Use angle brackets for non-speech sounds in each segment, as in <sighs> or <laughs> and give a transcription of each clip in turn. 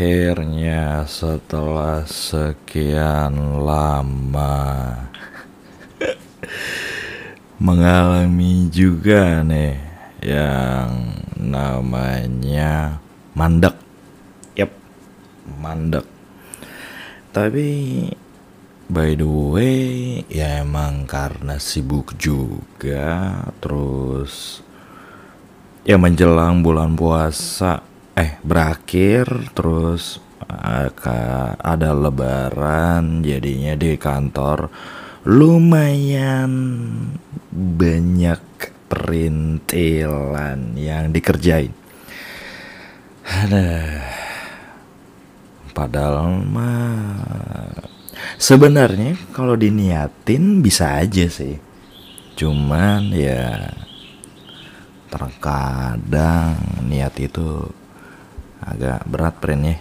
Akhirnya setelah sekian lama <laughs> mengalami juga nih yang namanya mandek. Yap, mandek. Tapi by the way ya emang karena sibuk juga terus ya menjelang bulan puasa eh berakhir terus ada lebaran jadinya di kantor. Lumayan banyak perintilan yang dikerjain. Ada. Padahal mah sebenarnya kalau diniatin bisa aja sih. Cuman ya terkadang niat itu agak berat printnya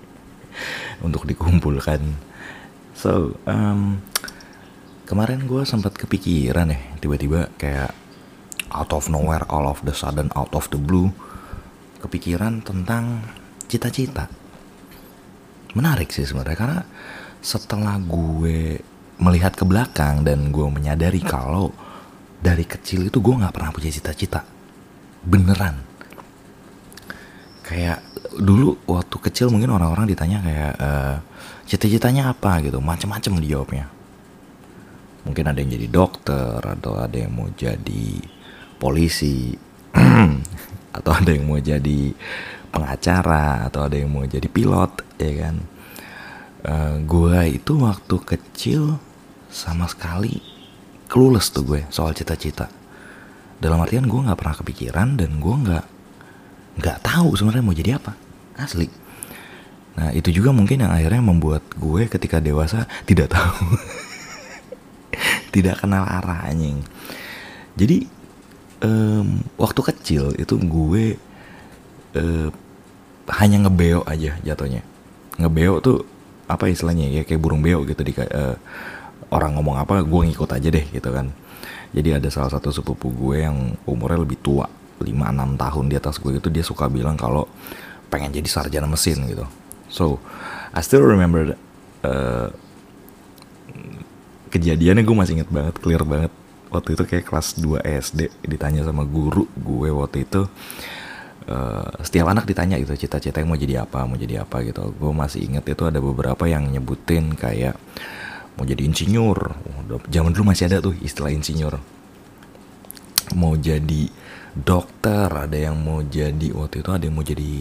<laughs> untuk dikumpulkan. So um, kemarin gue sempat kepikiran ya tiba-tiba kayak out of nowhere all of the sudden out of the blue kepikiran tentang cita-cita. Menarik sih sebenarnya karena setelah gue melihat ke belakang dan gue menyadari kalau dari kecil itu gue nggak pernah punya cita-cita. Beneran kayak dulu waktu kecil mungkin orang-orang ditanya kayak uh, cita-citanya apa? gitu. Macam-macam dijawabnya. Mungkin ada yang jadi dokter atau ada yang mau jadi polisi <clears throat> atau ada yang mau jadi pengacara atau ada yang mau jadi pilot ya kan? Uh, eh, gue itu waktu kecil sama sekali clueless tuh gue soal cita-cita. Dalam artian gue nggak pernah kepikiran dan gue nggak nggak tahu sebenarnya mau jadi apa. Asli. Nah itu juga mungkin yang akhirnya membuat gue ketika dewasa tidak tahu. <laughs> Tidak kenal arah anjing. Jadi um, waktu kecil itu gue uh, hanya ngebeo aja jatuhnya. Ngebeo tuh apa istilahnya ya kayak burung beo gitu di uh, orang ngomong apa gue ngikut aja deh gitu kan. Jadi ada salah satu sepupu gue yang umurnya lebih tua 5-6 tahun di atas gue itu dia suka bilang kalau pengen jadi sarjana mesin gitu. So I still remember uh, kejadiannya gue masih inget banget clear banget. Waktu itu kayak kelas 2 SD ditanya sama guru gue waktu itu uh, setiap anak ditanya gitu cita-cita mau jadi apa mau jadi apa gitu. Gue masih inget itu ada beberapa yang nyebutin kayak mau jadi insinyur. Zaman dulu masih ada tuh istilah insinyur. Mau jadi dokter ada yang mau jadi waktu itu ada yang mau jadi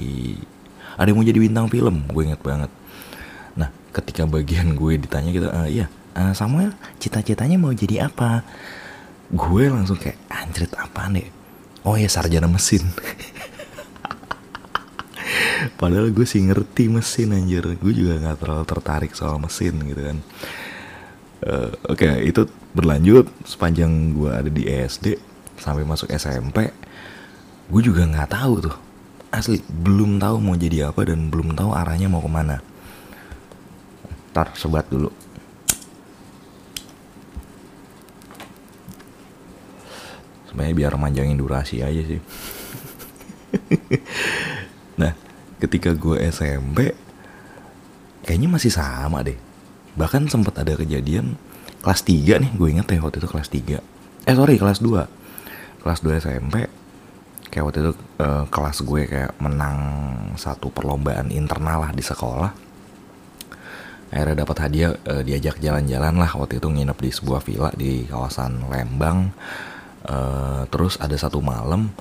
ada yang mau jadi bintang film gue inget banget. Nah ketika bagian gue ditanya gitu uh, iya uh, Samuel cita-citanya mau jadi apa? Gue langsung kayak anjrit apa nih oh ya sarjana mesin. <laughs> Padahal gue sih ngerti mesin anjir. Gue juga nggak terlalu tertarik soal mesin gitu kan. Uh, oke okay, itu berlanjut sepanjang gue ada di SD sampai masuk SMP gue juga nggak tahu tuh. Asli belum tahu mau jadi apa dan belum tahu arahnya mau ke mana. Ntar sebat dulu. Sebenarnya biar manjangin durasi aja sih. <laughs> Nah ketika gue SMP kayaknya masih sama deh. Bahkan sempat ada kejadian kelas 3 nih gue inget ya waktu itu kelas 3 eh sorry kelas 2 kelas 2 SMP kayak waktu itu uh, kelas gue kayak menang satu perlombaan internal lah di sekolah. Akhirnya dapat hadiah uh, diajak jalan-jalan lah. Waktu itu nginep di sebuah villa di kawasan Lembang. Uh, terus ada satu malam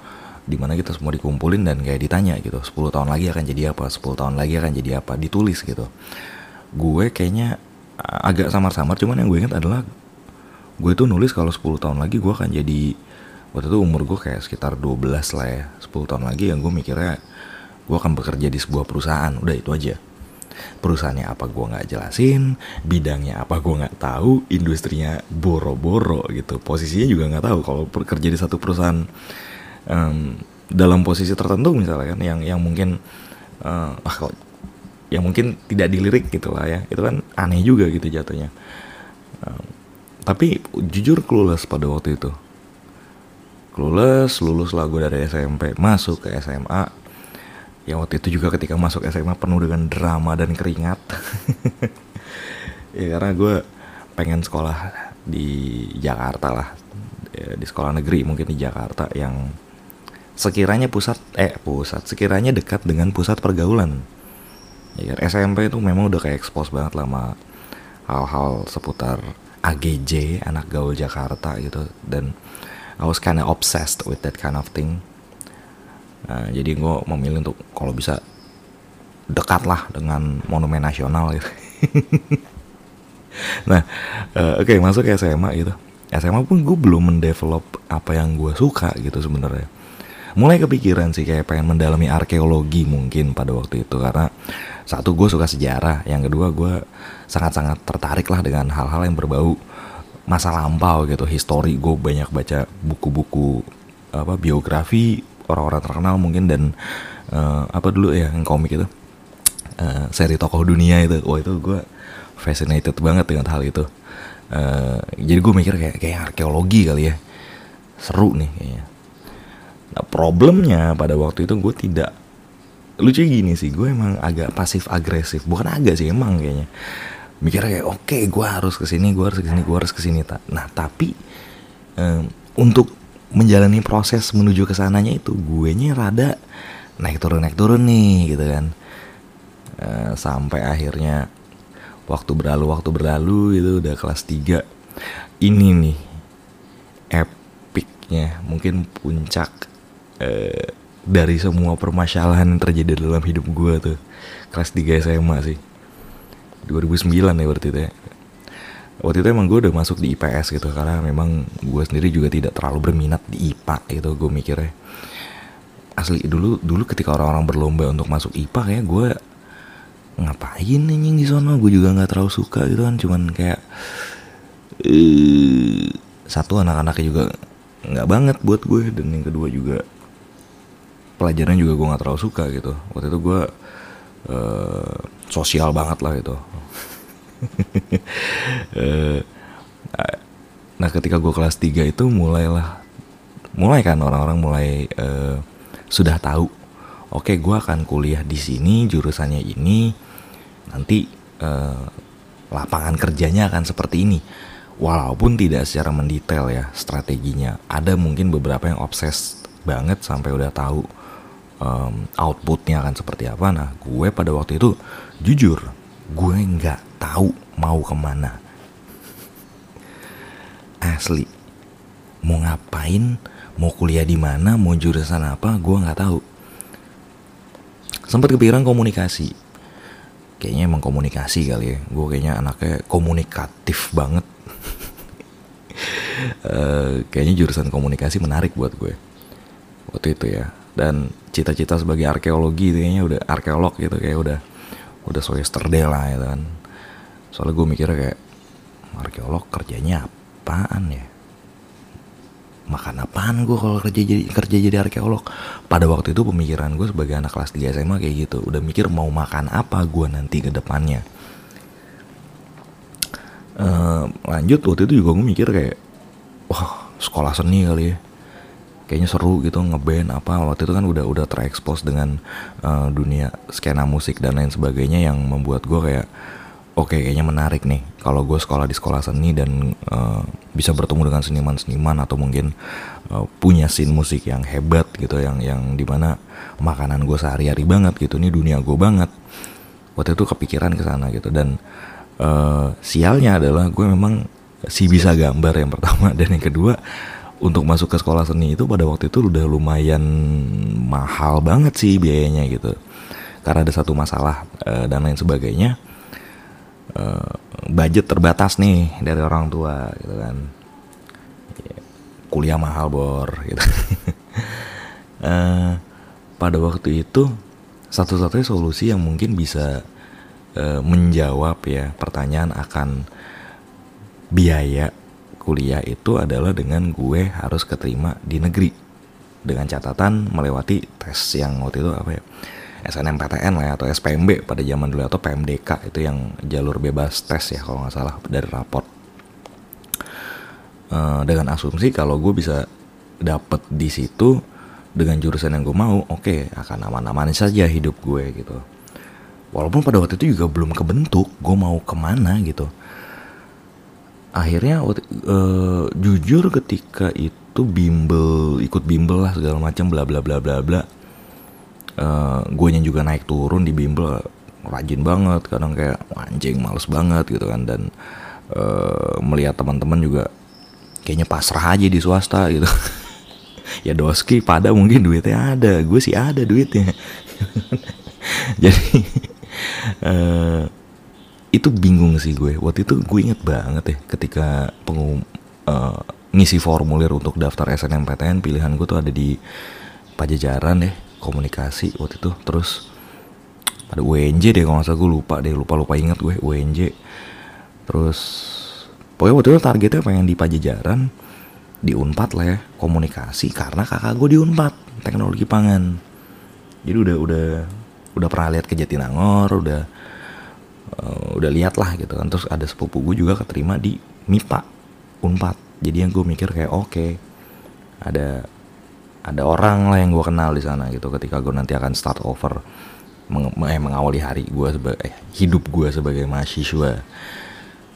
di mana kita semua dikumpulin dan kayak ditanya gitu 10 tahun lagi akan jadi apa? 10 tahun lagi akan jadi apa? Ditulis gitu. Gue kayaknya agak samar-samar cuman yang gue ingat adalah gue tuh nulis kalau 10 tahun lagi gue akan jadi waktu itu umur gue kayak sekitar 12 lah ya 10 tahun lagi yang gue mikirnya gue akan bekerja di sebuah perusahaan. Udah itu aja. Perusahaannya apa gue nggak jelasin bidangnya apa gue nggak tahu industrinya boro-boro gitu. Posisinya juga nggak tahu kalau bekerja di satu perusahaan um, dalam posisi tertentu misalnya kan yang yang mungkin uh, ah kalau yang mungkin tidak dilirik gitu lah ya. Itu kan aneh juga gitu jatuhnya. Um, tapi jujur clueless pada waktu itu clueless lulus lagu dari SMP masuk ke SMA ya waktu itu juga ketika masuk SMA penuh dengan drama dan keringat. <laughs> Ya karena gue pengen sekolah di Jakarta lah. Ya, di sekolah negeri mungkin di Jakarta yang sekiranya pusat eh pusat sekiranya dekat dengan pusat pergaulan. Ya kan? SMP itu memang udah kayak expose banget lama hal-hal seputar AGJ anak gaul Jakarta gitu. Dan I was kinda obsessed with that kind of thing Nah, jadi gue memilih untuk kalau bisa dekat lah dengan monumen nasional gitu. <laughs> nah, uh, oke okay, masuk ke SMA gitu. SMA pun gue belum mendevelop apa yang gue suka gitu sebenarnya. Mulai kepikiran sih kayak pengen mendalami arkeologi mungkin pada waktu itu karena satu gue suka sejarah, yang kedua gue sangat-sangat tertarik lah dengan hal-hal yang berbau masa lampau gitu, histori gue banyak baca buku-buku apa biografi orang-orang terkenal mungkin dan uh, apa dulu ya yang komik itu? Uh, seri tokoh dunia itu. Wah itu gue fascinated banget dengan hal itu. Uh, jadi gue mikir kayak kayak arkeologi kali ya. Seru nih kayaknya. Nah problemnya pada waktu itu gue tidak lucu gini sih gue emang agak pasif agresif bukan agak sih emang kayaknya mikir kayak oke okay, gue harus ke sini gue harus ke sini gue harus ke sini nah tapi um, untuk menjalani proses menuju ke sananya itu gue nya rada naik turun naik turun nih gitu kan. E, sampai akhirnya waktu berlalu waktu berlalu itu udah kelas 3 ini nih epicnya mungkin puncak e, dari semua permasalahan yang terjadi dalam hidup gue tuh kelas 3 SMA sih 2009 ya berarti itu ya waktu itu emang gue udah masuk di IPS gitu karena memang gue sendiri juga tidak terlalu berminat di IPA gitu gue mikirnya. Asli dulu dulu ketika orang-orang berlomba untuk masuk IPA kayak gue ngapain anjing di sana gue juga nggak terlalu suka gitu kan cuman kayak uh, satu anak-anaknya juga nggak banget buat gue dan yang kedua juga pelajaran juga gue nggak terlalu suka gitu. Waktu itu gue uh, sosial banget lah gitu. Eh, <laughs> nah ketika gue kelas 3 itu mulailah mulai kan orang-orang mulai uh, sudah tahu oke okay, gue akan kuliah di sini jurusannya ini nanti uh, lapangan kerjanya akan seperti ini. Walaupun tidak secara mendetail ya strateginya ada mungkin beberapa yang obses banget sampai udah tahu um, outputnya akan seperti apa. Nah gue pada waktu itu jujur gue nggak tahu mau ke mana. Asli mau ngapain? Mau kuliah di mana? Mau jurusan apa? Gue nggak tahu. Sempat kepikiran komunikasi. Kayaknya emang komunikasi kali ya. Gue kayaknya anaknya komunikatif banget. Uh, <laughs> kayaknya jurusan komunikasi menarik buat gue. Waktu itu ya. Dan cita-cita sebagai arkeologi kayaknya udah arkeolog gitu kayak udah udah so yesterday lah ya kan. Soalnya gue mikirnya kayak arkeolog kerjanya apaan ya? Makan apaan gue kalau kerja jadi kerja jadi arkeolog? Pada waktu itu pemikiran gue sebagai anak kelas 3 SMA kayak gitu. Udah mikir mau makan apa gue nanti ke depannya. Uh, lanjut waktu itu juga gue mikir kayak wah sekolah seni kali ya kayaknya seru gitu ngeband apa. Waktu itu kan udah udah terekspos dengan uh, dunia skena musik dan lain sebagainya yang membuat gue kayak oke okay, kayaknya menarik nih. Kalau gue sekolah di sekolah seni dan uh, bisa bertemu dengan seniman-seniman atau mungkin uh, punya scene musik yang hebat gitu yang yang di mana makanan gue sehari-hari banget gitu ini dunia gue banget. Waktu itu kepikiran ke sana gitu dan uh, sialnya adalah gue memang si bisa gambar yang pertama <laughs> dan yang kedua untuk masuk ke sekolah seni itu pada waktu itu udah lumayan mahal banget sih biayanya gitu. Karena ada satu masalah uh, dan lain sebagainya. Uh, budget terbatas nih dari orang tua gitu kan. Kuliah mahal bor gitu. Uh, <laughs> pada waktu itu satu-satunya solusi yang mungkin bisa uh, menjawab ya pertanyaan akan biaya kuliah itu adalah dengan gue harus keterima di negeri. Dengan catatan melewati tes yang waktu itu apa ya? SNMPTN lah ya, atau SPMB pada zaman dulu atau PMDK itu yang jalur bebas tes ya kalau nggak salah dari raport. Uh, dengan asumsi kalau gue bisa dapet di situ dengan jurusan yang gue mau oke okay, akan aman-aman saja hidup gue gitu. Walaupun pada waktu itu juga belum kebentuk gue mau ke mana gitu akhirnya uh, jujur ketika itu bimbel ikut bimbel lah segala macam bla bla bla bla bla. Uh, gue juga naik turun di bimbel rajin banget kadang kayak anjing males banget gitu kan. Dan uh, melihat teman-teman juga kayaknya pasrah aja di swasta gitu. <laughs> Ya doski pada mungkin duitnya ada gue sih ada duitnya. <laughs> Jadi <laughs> itu bingung sih gue. Waktu itu gue inget banget ya ketika pengum uh, ngisi formulir untuk daftar SNMPTN pilihan gue tuh ada di Pajajaran deh komunikasi waktu itu. Terus ada UNJ deh kalau nggak salah gue lupa deh lupa lupa inget gue UNJ terus pokoknya waktu itu targetnya pengen di Pajajaran di Unpad lah ya komunikasi karena kakak gue di Unpad teknologi pangan. Jadi udah udah udah pernah lihat ke Jatinangor udah uh, udah lihat lah gitu kan. Terus ada sepupu gue juga keterima di MIPA Unpad. Jadi yang gue mikir kayak oke okay, ada ada orang lah yang gue kenal di sana gitu ketika gue nanti akan start over meng eh, mengawali hari gue sebagai eh, hidup gue sebagai mahasiswa.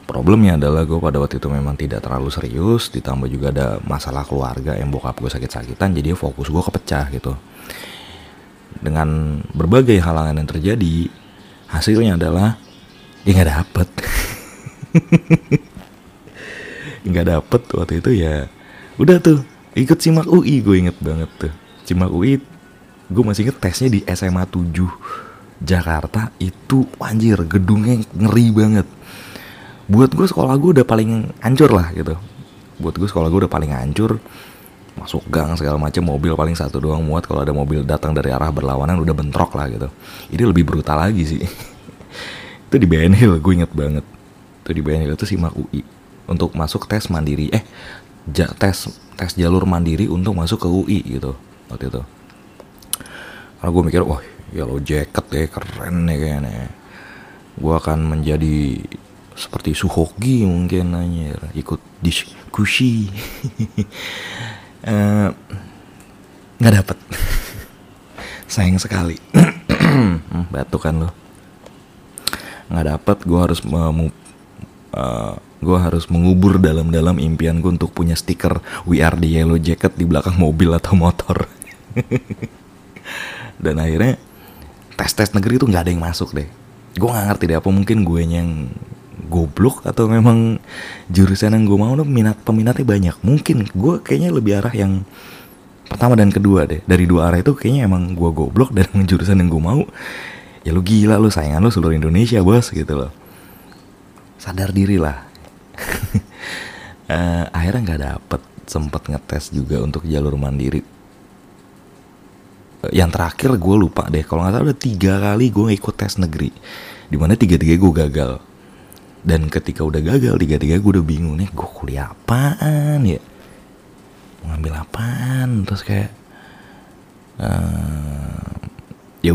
Problemnya adalah gue pada waktu itu memang tidak terlalu serius ditambah juga ada masalah keluarga yang bokap gue sakit-sakitan jadi fokus gue kepecah gitu. Dengan berbagai halangan yang terjadi hasilnya adalah dia nggak dapet. <laughs> Nggak dapet waktu itu ya udah tuh ikut simak UI gue inget banget tuh. Simak UI gue masih inget tesnya di SMA 7 Jakarta itu anjir gedungnya ngeri banget. Buat gue sekolah gue udah paling hancur lah gitu. Buat gue sekolah gue udah paling hancur. Masuk gang segala macam mobil paling satu doang muat. Kalau ada mobil datang dari arah berlawanan udah bentrok lah gitu. Ini lebih brutal lagi sih <laughs> itu di BN Hill gue inget banget itu di BN Hill itu simak UI untuk masuk tes mandiri eh ja, tes tes jalur mandiri untuk masuk ke UI gitu waktu itu. Karena gue mikir wah yellow jacket ya keren nih kayaknya. Gue akan menjadi seperti Suhoki mungkin nanya ikut diskusi. <laughs> Eh, nggak uh, dapet. <laughs> Sayang sekali. <clears throat> Hmm, batuk kan lo nggak dapet gue harus uh, gue harus mengubur dalam-dalam impian gue untuk punya stiker We Are the Yellow Jacket di belakang mobil atau motor. <laughs> Dan akhirnya tes tes negeri itu nggak ada yang masuk deh. Gue nggak ngerti deh apa mungkin gue yang goblok atau memang jurusan yang gue mau tuh minat peminatnya banyak. Mungkin gue kayaknya lebih arah yang pertama dan kedua deh. Dari dua arah itu kayaknya emang gue goblok dan <laughs> jurusan yang gue mau ya lu gila lu sayangan lu seluruh Indonesia bos gitu loh. Sadar diri lah. Uh, <laughs> akhirnya nggak dapet sempet ngetes juga untuk jalur mandiri. Uh, yang terakhir gue lupa deh kalau nggak salah udah tiga kali gue ikut tes negeri. Di mana tiga tiga gue gagal. Dan ketika udah gagal tiga tiga gue udah bingung nih gue kuliah apaan ya? Ngambil apaan? Terus kayak ya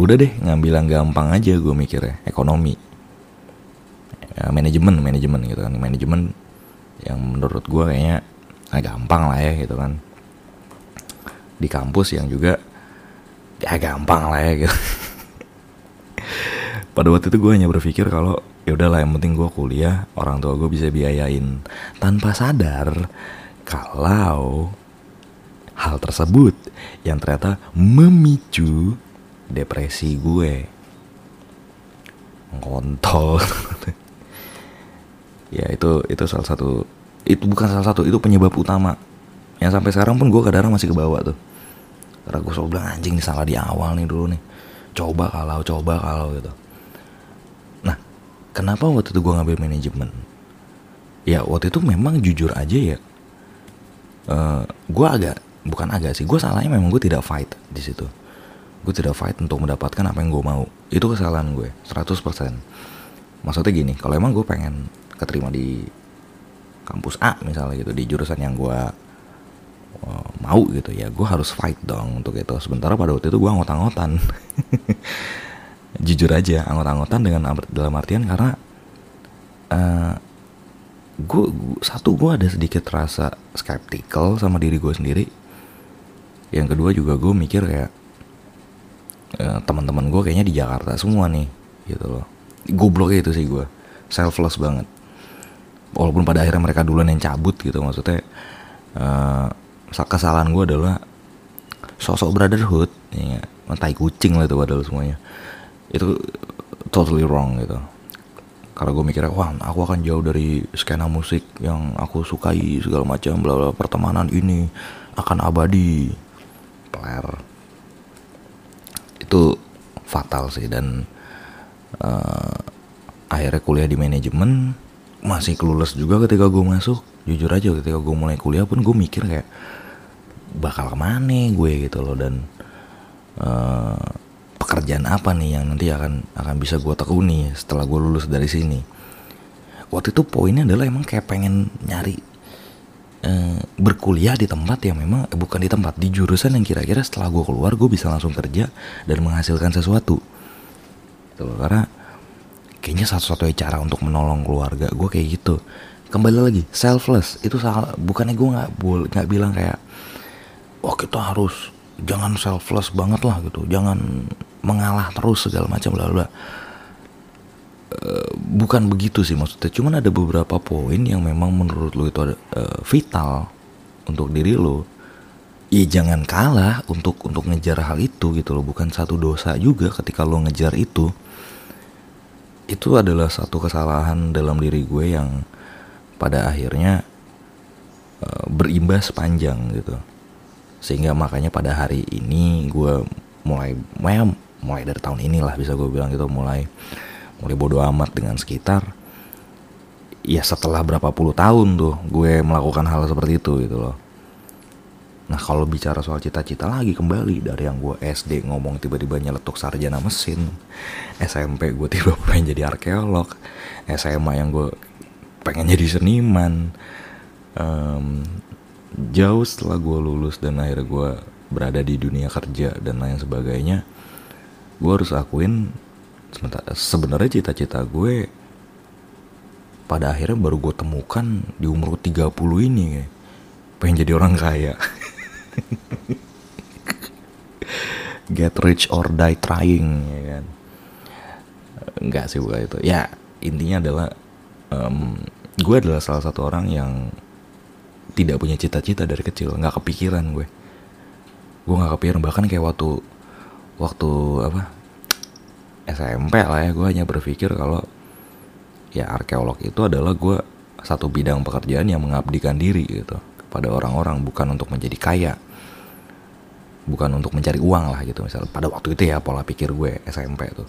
udah deh ngambil yang gampang aja gue mikirnya. Ekonomi. Ya, manajemen manajemen gitu kan. Manajemen yang menurut gue kayaknya ah, gampang lah ya gitu kan. Di kampus yang juga ya gampang lah ya gitu. <laughs> Pada waktu itu gue hanya berpikir kalau ya udahlah yang penting gue kuliah orang tua gue bisa biayain. Tanpa sadar kalau hal tersebut yang ternyata memicu depresi gue. Kontol <laughs> ya itu itu salah satu itu bukan salah satu itu penyebab utama. Yang sampai sekarang pun gue kadang masih kebawa tuh. Karena gue selalu bilang anjing nih salah di awal nih dulu nih. Coba kalau coba kalau gitu. Nah kenapa waktu itu gue ngambil manajemen ya waktu itu memang jujur aja ya uh, gue agak bukan agak sih gue salahnya memang gue tidak fight di situ gue tidak fight untuk mendapatkan apa yang gue mau. Itu kesalahan gue 100% maksudnya gini kalau emang gue pengen keterima di kampus A misalnya gitu di jurusan yang gue uh, mau gitu ya gue harus fight dong untuk itu. Sementara pada waktu itu gue anggot-anggotan <laughs> jujur aja anggot-anggotan dengan dalam artian karena uh, gue satu gue ada sedikit rasa skeptical sama diri gue sendiri. Yang kedua juga gue mikir kayak eh, teman-teman gue kayaknya di Jakarta semua nih gitu loh. Goblok itu sih gue selfless banget. Walaupun pada akhirnya mereka duluan yang cabut gitu maksudnya uh, kesalahan gue adalah sosok brotherhood ya tai kucing lah itu padahal semuanya. Itu totally wrong gitu. Karena gue mikirnya wah aku akan jauh dari skena musik yang aku sukai segala macam bla bla pertemanan ini akan abadi. Player itu fatal sih dan uh, akhirnya kuliah di manajemen masih kelulus juga ketika gue masuk. Jujur aja ketika gue mulai kuliah pun gue mikir kayak bakal ke mana gue? gitu loh dan uh, pekerjaan apa nih yang nanti akan akan bisa gue tekuni setelah gue lulus dari sini. Waktu itu poinnya adalah emang kayak pengen nyari uh, berkuliah di tempat yang memang eh, bukan di tempat di jurusan yang kira-kira setelah gue keluar gue bisa langsung kerja dan menghasilkan sesuatu. Gitu loh karena kayaknya satu-satunya cara untuk menolong keluarga gue kayak gitu. Kembali lagi selfless itu salah bukannya gue nggak nggak bilang kayak wah kita harus jangan selfless banget lah gitu. Jangan mengalah terus segala macam bla bla bukan begitu sih maksudnya. Cuman ada beberapa poin yang memang menurut lo itu ada uh, vital untuk diri lo ya jangan kalah untuk untuk ngejar hal itu gitu loh. Bukan satu dosa juga ketika lo ngejar itu. Itu adalah satu kesalahan dalam diri gue yang pada akhirnya uh, berimbas panjang gitu. Sehingga makanya pada hari ini gue mulai mulai mulai dari tahun inilah bisa gue bilang gitu mulai mulai bodoh amat dengan sekitar ya setelah berapa puluh tahun tuh gue melakukan hal seperti itu gitu loh. Nah kalau bicara soal cita-cita lagi kembali dari yang gue SD ngomong tiba-tiba nyeletuk sarjana mesin, SMP gue tiba tiba <laughs> pengen jadi arkeolog, SMA yang gue pengen jadi seniman, um, jauh setelah gue lulus dan akhirnya gue berada di dunia kerja dan lain sebagainya, gue harus akuin sebenarnya cita-cita gue pada akhirnya baru gue temukan di umur 30 ini pengen jadi orang kaya. <laughs> Get rich or die trying ya kan? Enggak sih bukan itu. Ya intinya adalah um, gue adalah salah satu orang yang tidak punya cita-cita dari kecil. Nggak kepikiran gue. Gue nggak kepikiran. Bahkan kayak waktu waktu apa SMP lah ya gue hanya berpikir kalau ya arkeolog itu adalah gue satu bidang pekerjaan yang mengabdikan diri gitu kepada orang-orang bukan untuk menjadi kaya bukan untuk mencari uang lah gitu misalnya pada waktu itu ya pola pikir gue SMP tuh.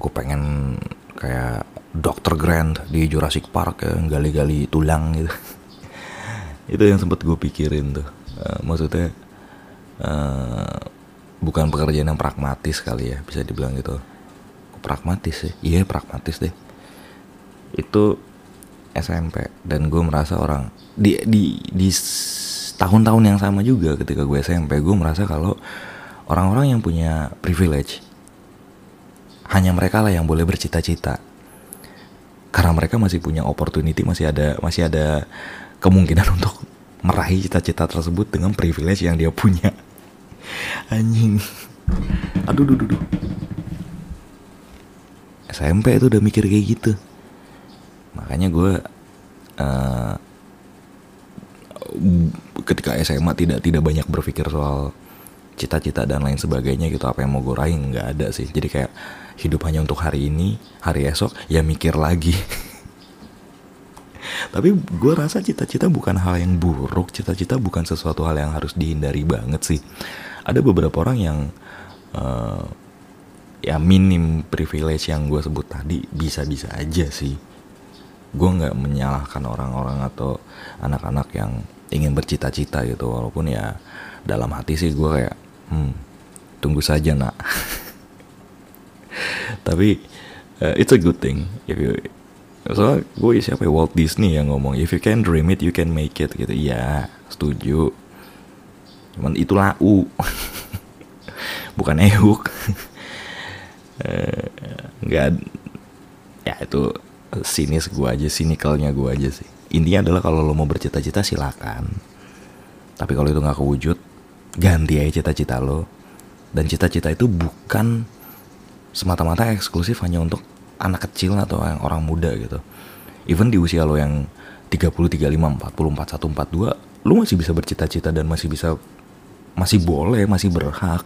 Gue pengen kayak Dr. Grant di Jurassic Park ya gali-gali tulang gitu. <laughs> Itu yang sempat gue pikirin tuh. Uh, maksudnya uh, bukan pekerjaan yang pragmatis kali ya bisa dibilang gitu. Pragmatis sih? Iya pragmatis deh. Itu SMP dan gue merasa orang di di di tahun-tahun yang sama juga ketika gue SMP gue merasa kalau orang-orang yang punya privilege hanya mereka lah yang boleh bercita-cita. Karena mereka masih punya opportunity masih ada masih ada kemungkinan <laughs> untuk meraih cita-cita tersebut dengan privilege yang dia punya anjing. Aduh duh, duh, duh. SMP itu udah mikir kayak gitu. Makanya gue uh, ketika SMA tidak tidak banyak berpikir soal cita-cita dan lain sebagainya gitu apa yang mau gue raih nggak ada sih. Jadi kayak hidup hanya untuk hari ini hari esok ya mikir lagi <laughs> tapi gue rasa cita-cita bukan hal yang buruk cita-cita bukan sesuatu hal yang harus dihindari banget sih. Ada beberapa orang yang uh, ya minim privilege yang gue sebut tadi bisa-bisa aja sih. Gue nggak menyalahkan orang-orang atau anak-anak yang ingin bercita-cita gitu walaupun ya dalam hati sih gue kayak hmm, tunggu saja nak. <laughs> Tapi uh, it's a good thing if you soalnya gue siapa ya? Walt Disney yang ngomong if you can dream it you can make it gitu. Iya setuju. Cuman itu lau <laughs> bukan ehuk uh, <laughs> nggak ya itu sinis gue aja sinikalnya gue aja sih. Intinya adalah kalau lo mau bercita-cita silakan. Tapi kalau itu nggak kewujud ganti aja cita-cita lo. Dan cita-cita itu bukan semata-mata eksklusif hanya untuk anak kecil atau yang orang muda gitu. Even di usia lo yang 30, 35, 40, 41, 42 lo masih bisa bercita-cita dan masih bisa masih boleh, masih berhak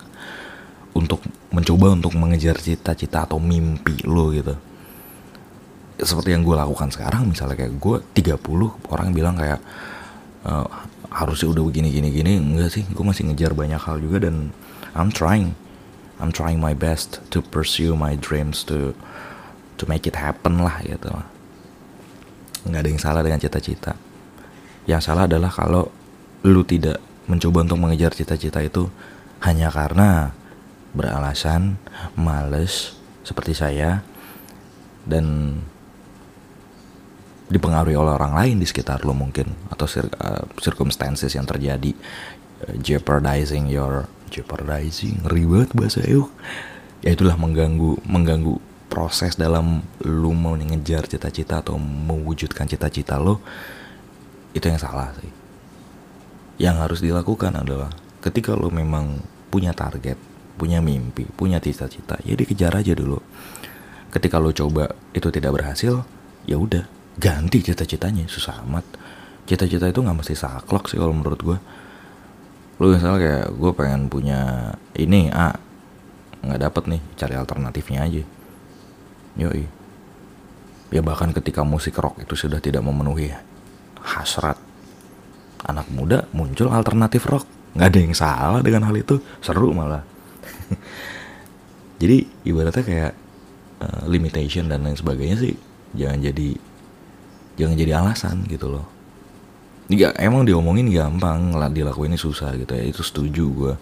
untuk mencoba untuk mengejar cita-cita atau mimpi lo gitu. Seperti yang gue lakukan sekarang misalnya kayak gue 30 orang bilang kayak e, harusnya udah begini gini gini. Enggak sih gue masih ngejar banyak hal juga dan I'm trying. I'm trying my best to pursue my dreams to to make it happen lah gitu. Nggak ada yang salah dengan cita-cita. Yang salah adalah kalau lu tidak mencoba untuk mengejar cita-cita itu hanya karena beralasan males seperti saya dan dipengaruhi oleh orang lain di sekitar lo mungkin atau cir uh, circumstances yang terjadi uh, jeopardizing your jeopardizing ribet bahasa yuk ya itulah mengganggu mengganggu proses dalam lo mau ngejar cita-cita atau mewujudkan cita-cita lo itu yang salah sih. Yang harus dilakukan adalah ketika lo memang punya target punya mimpi punya cita-cita ya dikejar aja dulu. Ketika lo coba itu tidak berhasil ya udah ganti cita-citanya susah amat. Cita-cita itu nggak mesti saklek sih kalau menurut gue lu misalnya kayak gue pengen punya ini a nggak dapet nih cari alternatifnya aja yoi. Ya bahkan ketika musik rock itu sudah tidak memenuhi hasrat anak muda muncul alternatif rock. Nggak ada yang salah dengan hal itu. Seru malah. <laughs> Jadi ibaratnya kayak uh, limitation dan lain sebagainya sih jangan jadi jangan jadi alasan gitu loh. Nggak, emang diomongin gampang lah dilakuin ini susah gitu ya. Itu setuju gue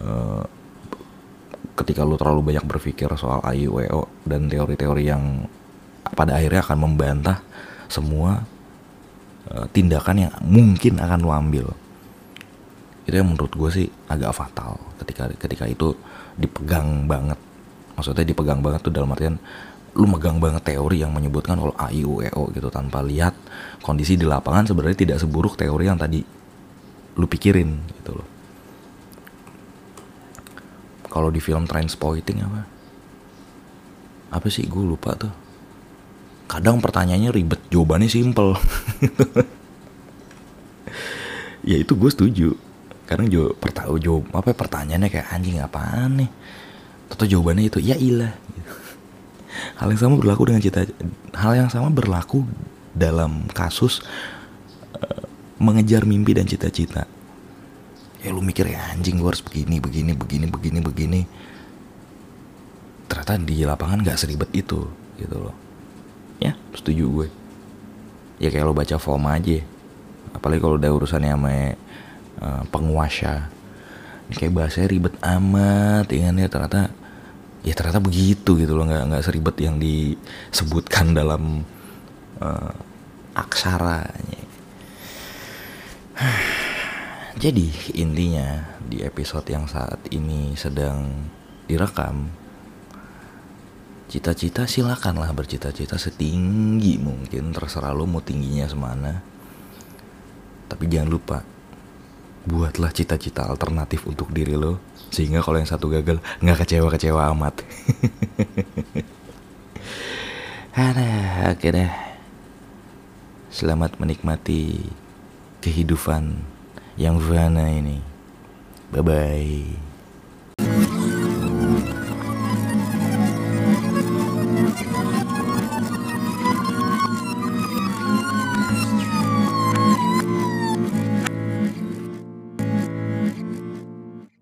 uh, ketika lu terlalu banyak berpikir soal IUWO dan teori-teori yang pada akhirnya akan membantah semua uh, tindakan yang mungkin akan lu ambil itu yang menurut gue sih agak fatal ketika ketika itu dipegang banget maksudnya dipegang banget tuh dalam artian lu megang banget teori yang menyebutkan kalau A, I, U, E, O gitu tanpa lihat kondisi di lapangan sebenarnya tidak seburuk teori yang tadi lu pikirin gitu loh. Kalau di film Transporting apa? Apa sih gue lupa tuh. Kadang pertanyaannya ribet, jawabannya simple. <laughs> ya itu gue setuju. Kadang jawab, jawab apa pertanyaannya kayak anjing apaan nih. Atau jawabannya itu ya ilah <laughs> hal yang sama berlaku dengan cita hal yang sama berlaku dalam kasus uh, mengejar mimpi dan cita-cita ya lu mikir ya anjing gue harus begini begini begini begini begini. Ternyata di lapangan nggak seribet itu gitu loh. Ya. Setuju gue. Ya kayak lo baca form aja. Apalagi kalau udah urusannya sama uh, penguasa. Ini kayak bahasanya ribet amat ya kan? Ya ternyata ya ternyata begitu gitu loh. Nggak nggak seribet yang disebutkan dalam uh, aksaranya <sighs> jadi intinya di episode yang saat ini sedang direkam cita-cita silakanlah bercita-cita setinggi mungkin terserah lo mau tingginya semana. Tapi jangan lupa buatlah cita-cita alternatif untuk diri lo sehingga kalau yang satu gagal nggak kecewa-kecewa amat. <laughs> Ada deh. Selamat menikmati kehidupan yang fana ini. Bye bye